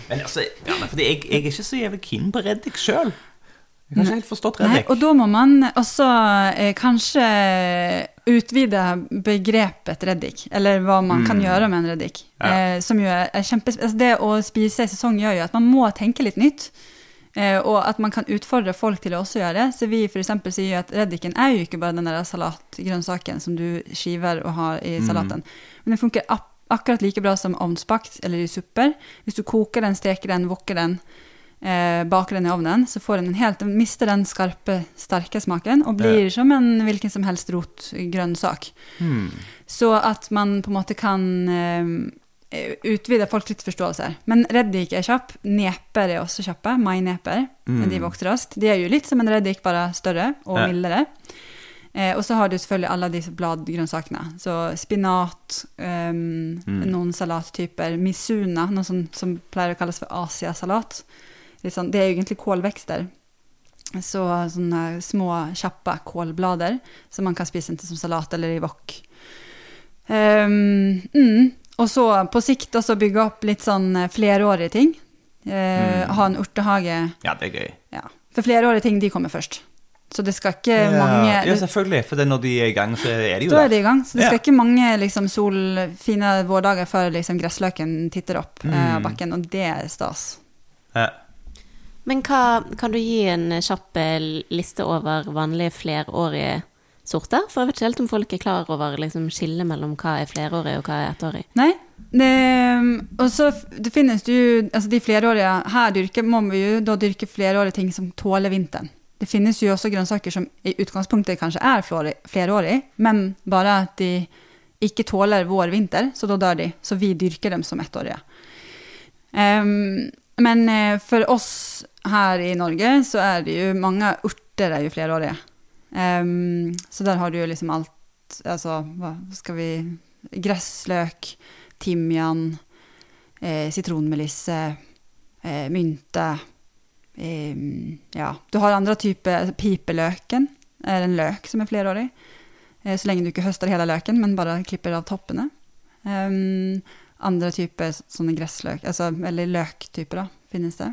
Men altså, ja, men fordi jeg, jeg er ikke så jævlig keen på reddik sjøl. Jeg har ikke helt forstått Nei, reddik. og da må man også eh, kanskje utvide begrepet reddik, eller hva man kan gjøre med en reddik. Ja. Eh, som jo er, er kjempe... Altså det å spise i sesong gjør jo at man må tenke litt nytt. Eh, og at man kan utfordre folk til å også gjøre det. Så vi f.eks. sier at reddiken er jo ikke bare den der salatgrønnsaken som du skiver og har i salaten. Men den funker akkurat like bra som ovnsbakt eller i supper. Hvis du koker den, steker den, wokker den, eh, baker den i ovnen, så får den en helt, mister den skarpe, sterke smaken og blir som en hvilken som helst rotgrønnsak. Så at man på en måte kan eh, utvide folks litt forståelse. Men reddik er kjapp. Neper er også kjappe. Maineper. De vokser raskt. De er jo litt som en reddik, bare større og Ja. mildere. Eh, og så har du selvfølgelig alle disse bladgrønnsakene. Så spinat, ehm, noen salattyper, misuna, noe som, som pleier å kalles for asiasalat. Sånn, det er egentlig kålvekster. Så sånne små, kjappe kålblader som man kan spise enten som salat eller i wok. Um, mm. Og så på sikt også bygge opp litt sånn eh, flerårige ting. Eh, Ha en urtehage. Ja, det er gøy. Ja. For flerårige ting, de kommer først. Så det skal ikke mange ja, selvfølgelig. For det når de er i gang, så er de jo Da der. er de i gang. Så det skal Ja. ikke mange liksom, sol, fine vårdager før liksom, gressløken titter opp eh, Mm. av bakken, og det er stas. Ja. Men hva, kan du gi en kjapp eh, liste over vanlige flerårige sorter? For jeg vet ikke helt om folk er klar over liksom, skillet mellom hva er flerårig og hva er ettårig. Nei. Det, og så det finnes det jo altså De flerårige Her dyrker, må vi jo da dyrke flerårige ting som tåler vinteren. Det finnes jo også grønnsaker som i utgangspunktet kanskje er flerårige, men bare at de ikke tåler vår-vinter, så da dør de. Så vi dyrker dem som ettårige. Um, men eh, for oss her i Norge så er det jo mange urter er jo flerårige. Um, så der har du jo liksom alt Altså, hva skal vi Gressløk, timian, eh, sitronmelisse, eh, mynte Ja, du har andre typer Pipeløken er en løk som er flerårig. Eh, så lenge du ikke høster hele løken, men bare klipper av toppene. Um, andre typer sånne gressløk, altså, eller løktyper, da, finnes det.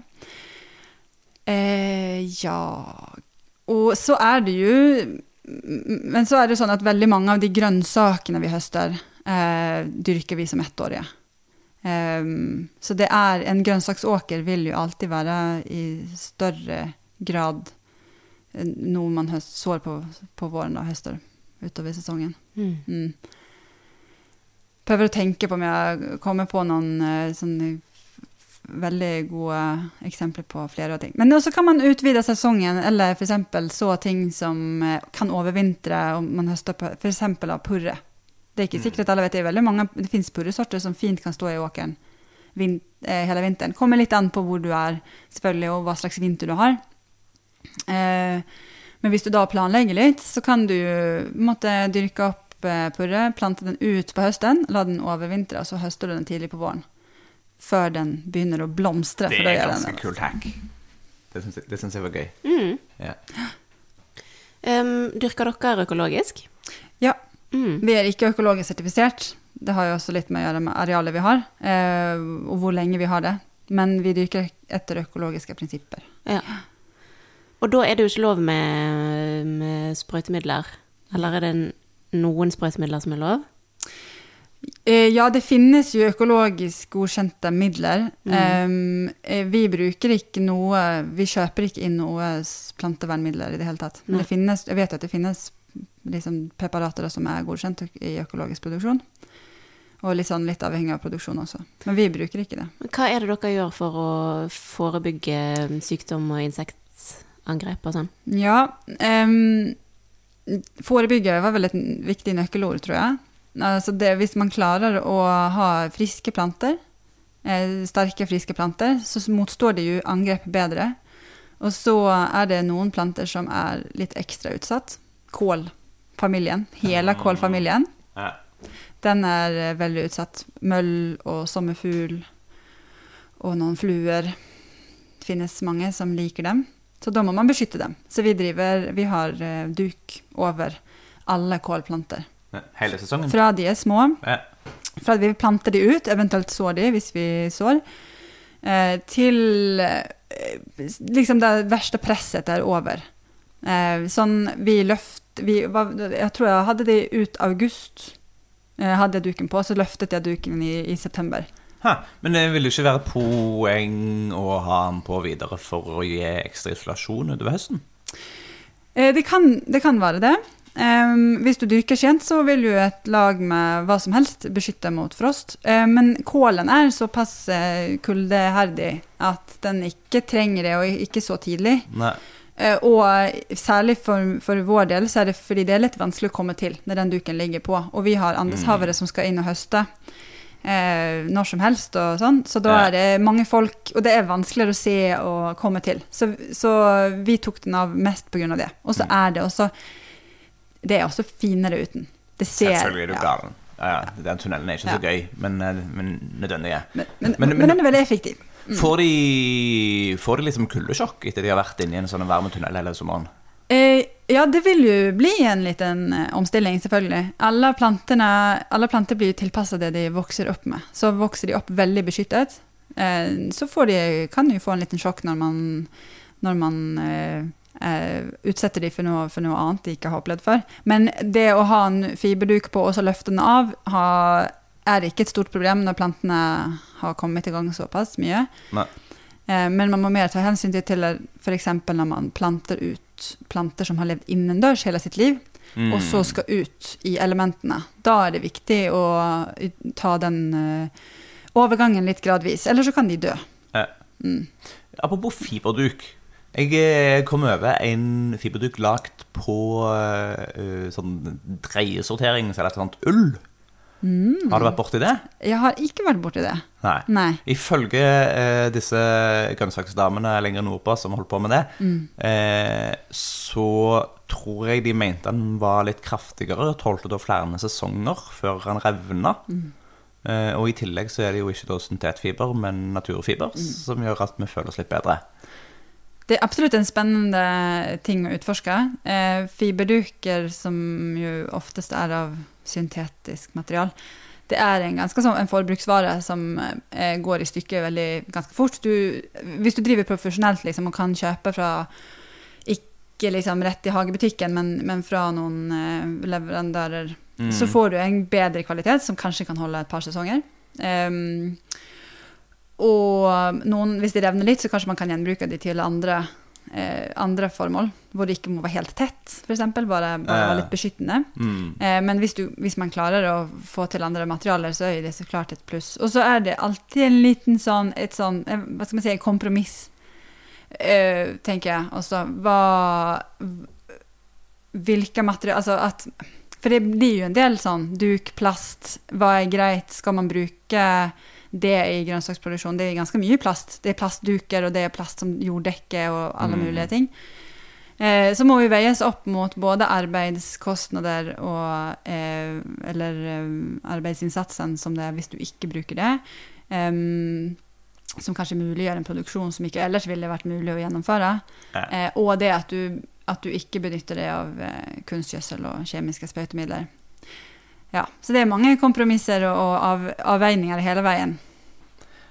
Uh, ja Og så er det jo Men så er det sånn at veldig mange av de grønnsakene vi høster, uh, dyrker vi som ettårige. Em, så det er En grønnsaksåker vil jo alltid være i større grad eh, noe man høst, sår på, på våren og høster utover sesongen. Mm. Prøver å tenke på om jeg kommer på noen eh, sånne veldig gode eksempler på flere ting. Men også kan man utvide sesongen, eller f.eks. så ting som eh, kan overvintre om man høster f.eks. av purre. Det er ikke sikkert at alle vet det. veldig mange, det finnes purresorter som fint kan stå i åkeren vin, eh, hele vinteren. Kommer litt an på hvor du er, selvfølgelig, og hva slags vinter du har. Eh, men hvis du da planlegger litt, så kan du måtte dyrke opp eh, purre, plante den ut på høsten, la den overvintre, og så høster du den tidlig på våren. Før den begynner å blomstre. Det er ganske kult hack. Det syns jeg, det syns jeg var gøy. Mm. Ja. Um, dyrker dere økologisk? Ja. Mm. Vi er ikke økologisk sertifisert. Det har jo også litt med å gjøre med arealet vi har, eh, og hvor lenge vi har det. Men vi dyrker etter økologiske prinsipper. Ja. Og da er det jo ikke lov med, med sprøytemidler? Eller er det noen sprøytemidler som er lov? Eh, ja, det finnes jo økologisk godkjente midler. Mm. eh, vi bruker ikke noe Vi kjøper ikke inn noe plantevernmidler i det hele tatt. Men det finnes, jeg vet jo at det finnes liksom preparater som er godkjent i økologisk produksjon. Og litt, sånn, litt avhengig av produksjon også. Men vi bruker ikke det. Men Hva er det dere gjør for å forebygge sykdom og insektangrep og sånn? Ja, um, forebygge var vel et viktig nøkkelord, tror jeg. Altså det, hvis man klarer å ha friske planter, eh, sterke, friske planter, så motstår de jo angrep bedre. Og så er det noen planter som er litt ekstra utsatt. Kålfamilien, hele kålfamilien, den er eh, veldig utsatt. Møll og sommerfugl og noen fluer. Det finnes mange som liker dem. Så da må man beskytte dem. Så vi driver, vi har eh, duk over alle kålplanter. Hele sesongen? Fra de er små, fra vi planter de ut, eventuelt sår de hvis vi sår, eh, til liksom det verste presset er over. Sånn vi løft, vi, var, jeg tror jeg hadde de ut august, eh, hadde jeg duken på, så løftet jeg duken i, i september. Ha, Men det vil jo ikke være poeng å ha den på videre for å gi ekstra isolasjon utover høsten? Eh, Det kan, det kan være det. Um, hvis du dyrker skjent, så vil jo et lag med hva som helst beskytte mot frost. Eh, men kålen er såpass eh, kuldeherdig at den ikke trenger det, og ikke så tidlig. Nei. Eh, og særlig for, for vår del så er det fordi det er litt vanskelig å komme til når den duken ligger på. Og vi har andeshavere som skal inn og høste eh, når som helst og sånn. Så da er det mange folk, og det er vanskeligere å se og komme til. Så, så vi tok den av mest av det. Og så er det også Det er også finere uten. Det ser Selvfølgelig er du ja. gal. Ja, ja, den tunnelen er ikke så gøy, men, eh, men nødvendig. Men, men, Men- men, men- den er veldig effektiv. Får de, får de liksom kuldesjokk etter de har vært inne i en sånn varmetunnel hele sommeren? Eh, ja, det vil jo bli en liten eh, omstilling, selvfølgelig. Alle, plantene, alle planter blir tilpassa det de vokser opp med. Så vokser de opp veldig beskyttet. Eh, så får de, kan de jo få en liten sjokk når man, når man eh, Uh, utsetter de for noe, for noe annet de ikke har opplevd før. Men det å ha en fiberduk på og så løfte den av, ha, er det ikke et stort problem når plantene har kommet i gang såpass mye. Nei. Eh, Men man må mer ta hensyn til, til f.eks. når man planter ut planter som har levd innendørs hele sitt liv, Mm. og så skal ut i elementene. Da er det viktig å ta den eh, overgangen litt gradvis, eller så kan de dø. Eh, Apropos fiberduk. Jeg eh, kom over en fiberduk lagt på eh, sånn dreiesortering, så er det et sånt ull. Har du vært borti det? Jeg har ikke vært borti det. Nei. Nei. Ifølge eh, disse grønnsaksdamene lenger nordpå som holdt på med det, eh, så tror jeg de mente han var litt kraftigere og tålte da flere sesonger før han revna. Eh, og i tillegg så er det jo ikke da syntetfiber, men naturfiber, som gjør at vi føler oss litt bedre. Det er absolutt en spennende ting å utforske. Eh, fiberduker, som jo oftest er av syntetisk material, det er en ganske sånn en forbruksvare som eh, går i stykker veldig ganske fort. Du, hvis du driver profesjonelt liksom, og kan kjøpe fra ikke liksom rett i hagebutikken, men, men fra noen eh, leverandører, så får du en bedre kvalitet som kanskje kan holde et par sesonger. Ehm, og noen, hvis de revner litt, så kanskje man kan gjenbruke de til andre, eh, andre formål. Hvor det ikke må være helt tett, f.eks. Bare, bare være litt beskyttende. Mm. Eh, men hvis, du, hvis man klarer å få til andre materialer, så er det så klart et pluss. Og så er det alltid en liten sånn, et sånn eh, hva skal man si, kompromiss, eh, tenker jeg. Også hva Hvilke materialer Altså at For det blir jo en del sånn duk, plast, hva er greit, skal man bruke det i grønnsaksproduksjon? Det er ganske mye plast. Det er plastduker, og det er plast som jorddekke og alle Mm. mulige ting. Eh, så må vi veies opp mot både arbeidskostnader og eh, Eller eh, arbeidsinnsatsen som det er hvis du ikke bruker det. em, som kanskje muliggjør en produksjon som ikke ellers ville vært mulig å gjennomføre. Eh, og det at du, at du ikke benytter det av eh, kunstgjødsel og kjemiske sprøytemidler. Ja, Så det er mange kompromisser og, av, avveininger hele veien.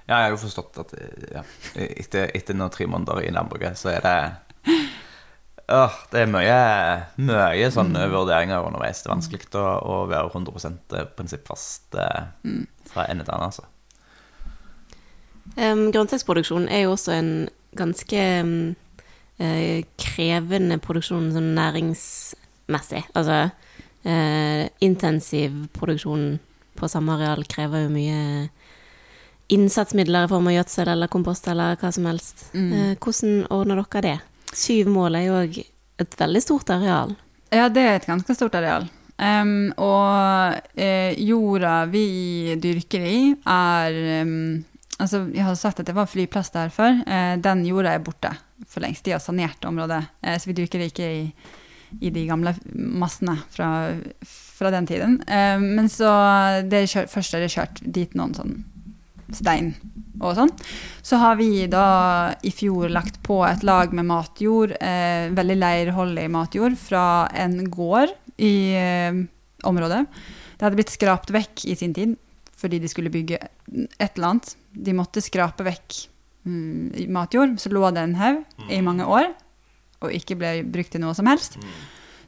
Ja, jeg har jo forstått at eh, ja, etter, etter noen tre måneder i landbruket, så er det øh, det er mye, mye sånne vurderinger underveis. Det er vanskelig å, å være 100 prinsippfast eh, fra ende til annen, altså. Um, grønnsaksproduksjon er jo også en ganske um, eh, krevende produksjon sånn næringsmessig. Altså eh, intensiv produksjon på samme areal krever jo mye innsatsmidler i form av gjødsel eller kompost eller hva som helst. Eh, hvordan ordner dere det? Syv mål er jo òg et veldig stort areal. Ja, det er et ganske stort areal. Um, og eh, jorda vi dyrker i, er um, Altså, jeg har sagt at det var flyplass der før. Eh, den jorda er borte for lengst. De har sanert området. Eh, så vi dyrker ikke i, i de gamle massene fra, fra den tiden. Eh, men så det kjør, Først er det kjørt dit noen sånn stein og sånn. Så har vi da i fjor lagt på et lag med matjord, eh, veldig leirholdig matjord, fra en gård i eh, området. Det hadde blitt skrapt vekk i sin tid fordi de skulle bygge et eller annet. De måtte skrape vekk mm, matjord, så lå det en haug i mange år og ikke ble brukt til noe som helst.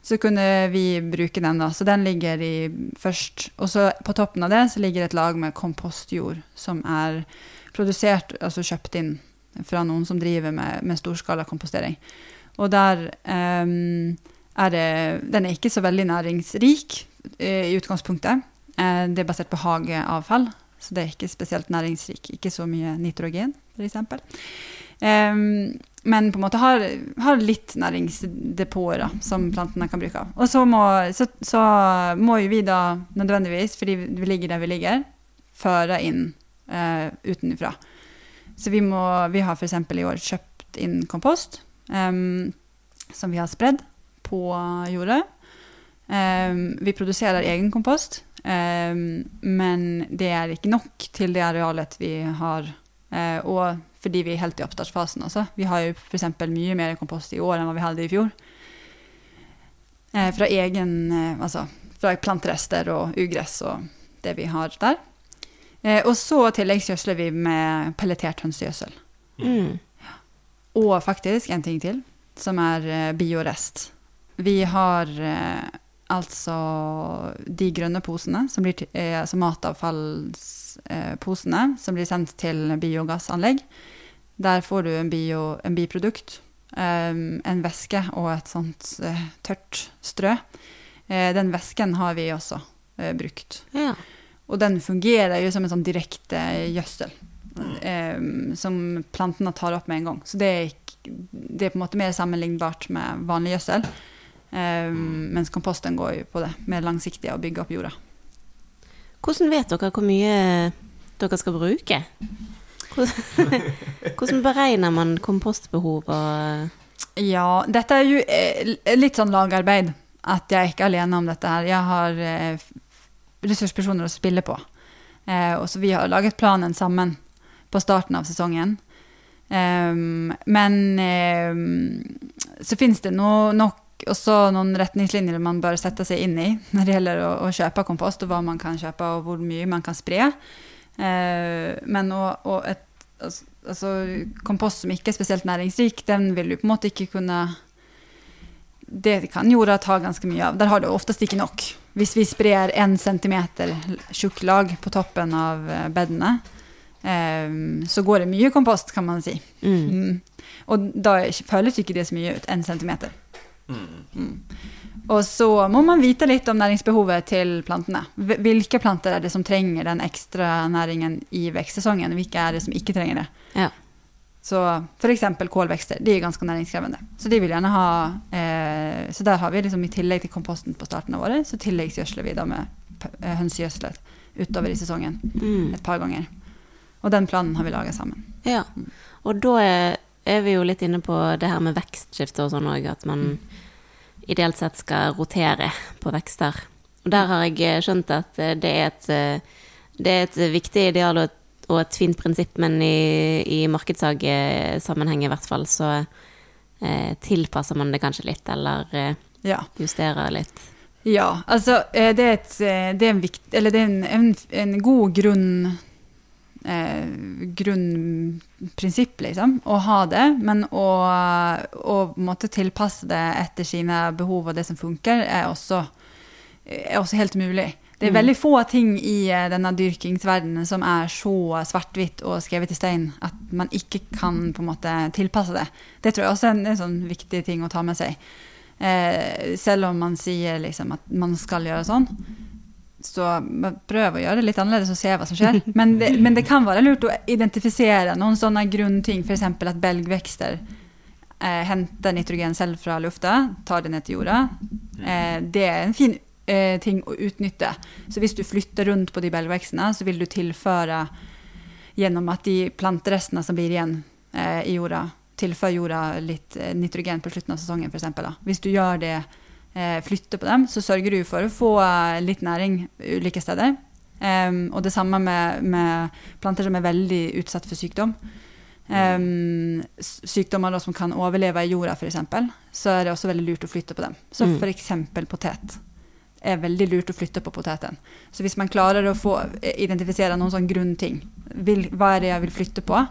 Så kunne vi bruke den, da. Så den ligger i først. Og så på toppen av det så ligger et lag med kompostjord som er produsert, altså kjøpt inn fra noen som driver med, med storskala kompostering. Og der um, er det Den er ikke så veldig næringsrik eh, i utgangspunktet. Eh, det er basert på hageavfall, så det er ikke spesielt næringsrik. Ikke så mye nitrogen, f.eks. Um, men på en måte har, har litt næringsdepoter som plantene kan bruke. Og så må, så, så må jo vi da nødvendigvis, fordi vi ligger der vi ligger, føre inn uh, utenfra. Så vi, må, vi har f.eks. i år kjøpt inn kompost um, som vi har spredd på jordet. Um, vi produserer egen kompost, men det er ikke nok til det arealet vi har. Uh, og fordi vi er helt i oppstartsfasen. Altså. Vi har jo f.eks. mye mer kompost i år enn hva vi hadde i fjor. Eh, fra egen eh, Altså fra planterester og ugress og det vi har der. Eh, og så tilleggsgjødsler vi med pelletert hønsegjødsel. Mm. Og faktisk en ting til, som er eh, biorest. Vi har eh, altså de grønne posene, som blir eh, altså matavfallsposene, som blir sendt til biogassanlegg. Der får du en, bio, en biprodukt, um, en væske og et sånt uh, tørt strø. Den væsken har vi også brukt. Ja. Og den fungerer jo som en sånn direkte gjødsel. Um, som plantene tar opp med en gang. Så det er, ikke, det er på en måte mer sammenlignbart med vanlig gjødsel. Um, mens komposten går jo på det mer langsiktige, å bygge opp jorda. Hvordan vet dere hvor mye dere skal bruke? Hvordan, hvordan beregner man kompostbehov og Ja, dette er jo eh, litt sånn lagarbeid. At jeg er ikke alene om dette her. Jeg har eh, ressurspersoner å spille på. Eh, og så vi har laget planen sammen på starten av sesongen. Um, men um, så finnes det no, nok også noen retningslinjer man bør sette seg inn i når det gjelder å, å kjøpe kompost, og hva man kan kjøpe, og hvor mye man kan spre. Eh, men og, og et, altså, altså, kompost som ikke er spesielt næringsrik, den vil du på en måte ikke kunne Det kan jorda ta ganske mye av. Der har du oftest ikke nok. Hvis vi sprer én centimeter tjukk lag på toppen av eh, bedene, um, så går det mye kompost, kan man si. mm. Mm. Og da føles ikke det så mye ut. Én centimeter. Mm. Og så må man vite litt om næringsbehovet til plantene. Hvilke planter er det som trenger den ekstra næringen i vekstsesongen? Hvilke er det som ikke trenger det? Ja. Så f.eks. kålvekster. De er ganske næringskrevende. Så de vil gjerne ha eh, Så der har vi liksom i tillegg til komposten på starten av året, så tilleggsgjødsler vi da med hønsegjødsel utover i sesongen Mm. et par ganger. Og den planen har vi laga sammen. ja. Og da er, er vi jo litt inne på det her med vekstskifte og sånn òg, at man ideelt sett skal rotere på vekster. Og der har jeg eh, skjønt at eh, det er et, eh, det er et viktig ideal og et, og et fint prinsipp, men i, i markedshagesammenheng i hvert fall så eh, tilpasser man det kanskje litt, eller eh, Ja. justerer litt. Ja, altså det er, et, det er, en, vikt, eller det er en, en, en god grunn eh, grunnprinsipp, liksom, å ha det, men å, å måtte tilpasse det etter sine behov og det som funker, er også, er også helt mulig. Det er Mm. veldig få ting i eh, denne dyrkingsverdenen som er så svart-hvitt og skrevet i stein at man ikke kan på en måte tilpasse det. Det tror jeg også er en, en sånn viktig ting å ta med seg. Eh, selv om man sier liksom at man skal gjøre sånn, så prøv å gjøre det litt annerledes og se hva som skjer. Men det, men det kan være lurt å identifisere noen sånne grunnting, f.eks. at belgvekster eh, henter nitrogen selv fra lufta, tar det ned til jorda. Eh, det er en fin eh, ting å utnytte. Så hvis du flytter rundt på de belgvekstene, så vil du tilføre gjennom at de planterestene som blir igjen eh, i jorda, tilfører jorda litt eh, nitrogen på slutten av sesongen, f.eks. Hvis du gjør det eh, flytter på dem, så sørger du for å få eh, litt næring ulike steder. Um, og det samme med, med planter som er veldig utsatt for sykdom. Um, sykdommer som kan overleve i jorda, f.eks., så er det også veldig lurt å flytte på dem. Så Mm. f.eks. potet er veldig lurt å flytte på poteten. Så hvis man klarer å få eh, identifisere noen sånn grunnting, vil, hva er det jeg vil flytte på?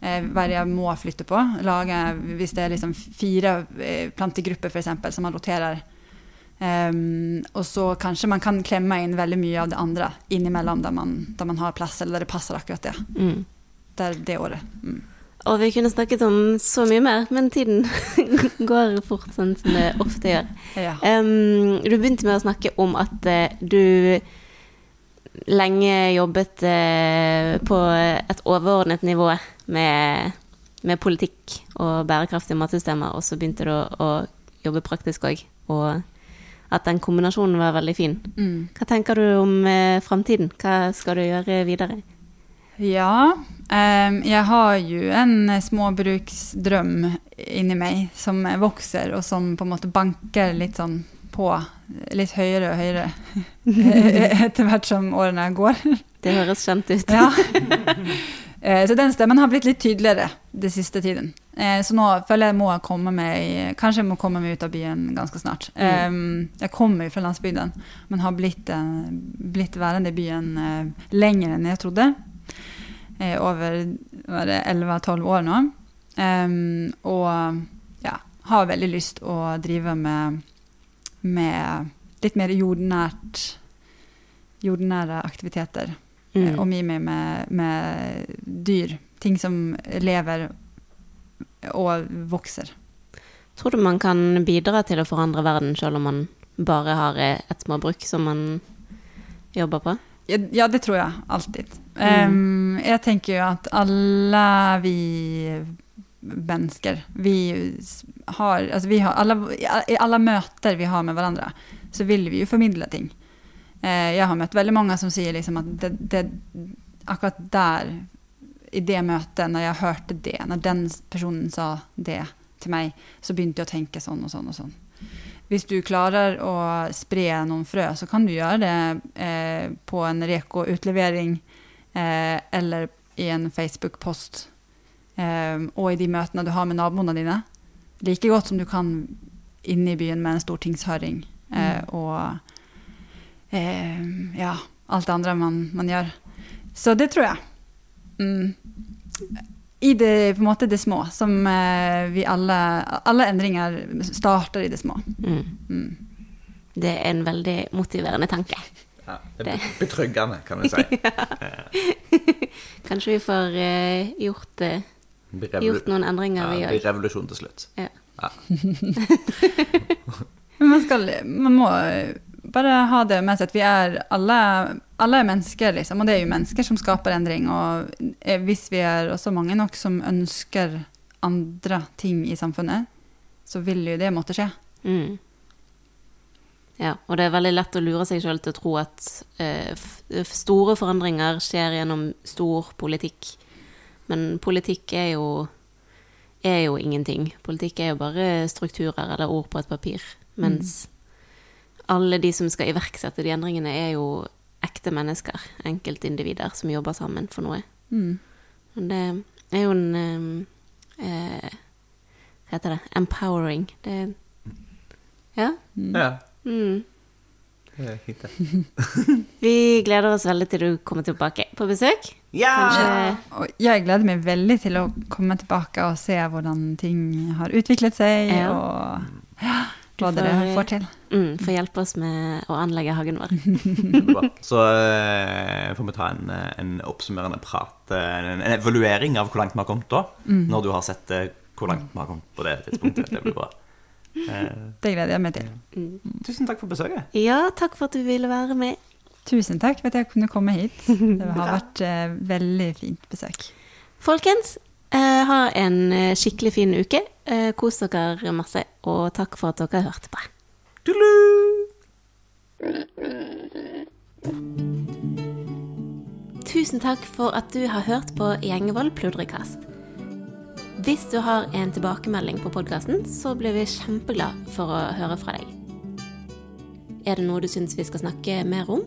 Eh, hva jeg må flytte på? Lage, hvis det er liksom fire eh, plantegrupper for eksempel, som man roterer Um, og så kanskje man kan klemme inn veldig mye av det andre innimellom, der man, der man har plass, eller der det passer akkurat det. Mm. Der, det året. Mm. Og vi kunne snakket om så mye mer, men tiden går fort sånn som det ofte gjør. Ja. Um, du begynte med å snakke om at eh, du lenge jobbet eh, på et overordnet nivå med, med politikk og bærekraftige matsystemer, og så begynte du å, å jobbe praktisk òg, og at den kombinasjonen var veldig fin. Mm. Hva tenker du om eh, framtiden? Hva skal du gjøre videre? Ja, ehm, jeg har jo en småbruksdrøm inni meg som vokser, og som på en måte banker litt sånn på, litt høyere og høyere etter hvert som årene går. Det høres kjent ut. Ja. Eh, Så den stemmen har blitt litt tydeligere den siste tiden. Eh, Så nå føler jeg må komme meg Kanskje jeg må komme meg ut av byen ganske snart. Eh, Jeg kommer fra landsbygden, men har blitt, eh, blitt værende i byen lenger enn jeg trodde. Over 11-12 år nå. Og ja, har veldig lyst å drive med, med litt mer jordnært jordnære aktiviteter. Mm. Eh, Omgi meg med, med dyr. Ting som lever og vokser. Tror du man kan bidra til å forandre verden selv om man bare har eh, et småbruk som man jobber på? Ja, det tror jeg alltid. Em, jeg tenker jo at alle vi mennesker vi har, altså vi har alle, I alle møter vi har med hverandre, så vil vi jo formidle ting. Eh, jeg har møtt veldig mange som sier liksom at det, det, akkurat der, i det møtet, når jeg hørte det, når den personen sa det til meg, så begynte jeg å tenke sånn og sånn og sånn. Hvis du klarer å spre noen frø, så kan du gjøre det eh, på en Reko-utlevering eh, eller i en Facebook-post. Eh, og i de møtene du har med naboene dine. Like godt som du kan inne i byen med en stortingshøring. Eh, og eh, ja, alt det andre man, man gjør. Så det tror jeg. Mm. I det, på en måte det små, som eh, vi alle Alle endringer starter i det små. Mm. Mm. Det er en veldig motiverende tanke. Ja, det er betryggende, kan vi si. Kanskje vi får eh, gjort, Det revolu- gjort noen endringer, ja, vi det òg. blir revolusjon til slutt. Ja. Ja. Men man, skal, man må bare ha det med seg at vi er alle, alle er mennesker, liksom. Og det er jo mennesker som skaper endring. Og eh, hvis vi er også mange nok som ønsker andre ting i samfunnet, så vil jo det måtte skje. Mm. Ja, og det er veldig lett å lure seg sjøl til å tro at eh, f store forandringer skjer gjennom stor politikk. Men politikk er jo, er jo ingenting. Politikk er jo bare strukturer eller ord på et papir. Mens alle de som skal iverksette de endringene, er jo ekte mennesker. Enkeltindivider som jobber sammen for noe. Mm. Det er jo en eh, eh, heter det? Empowering. Det Ja. Ja, Mm. det er fint, det. Vi gleder oss veldig til du kommer tilbake på besøk. Ja! Kanskje Og jeg gleder meg veldig til å komme tilbake og se hvordan ting har utviklet seg, Ja. og ja, Du hva dere får- får til. mm, får hjelpe oss med å anlegge hagen vår. Så uh, får vi ta en, eh, en oppsummerende prat, eh, en, en evaluering av hvor langt vi har kommet da. Når du har sett uh, hvor langt vi har kommet på det tidspunktet. Det blir bra. Eh, Det gleder jeg meg til. tusen takk for besøket. Ja, takk for at du ville være med. Tusen takk for at jeg kunne komme hit. Det har vært eh, veldig fint besøk. Folkens, eh, ha en eh, skikkelig fin uke. Eh, kos dere masse, og takk for at dere hørte på. Tusen takk for at du har hørt på Gjengevold pludrekast. Hvis du har en tilbakemelding på podkasten, så blir vi kjempeglad for å høre fra deg. Er det noe du syns vi skal snakke mer om,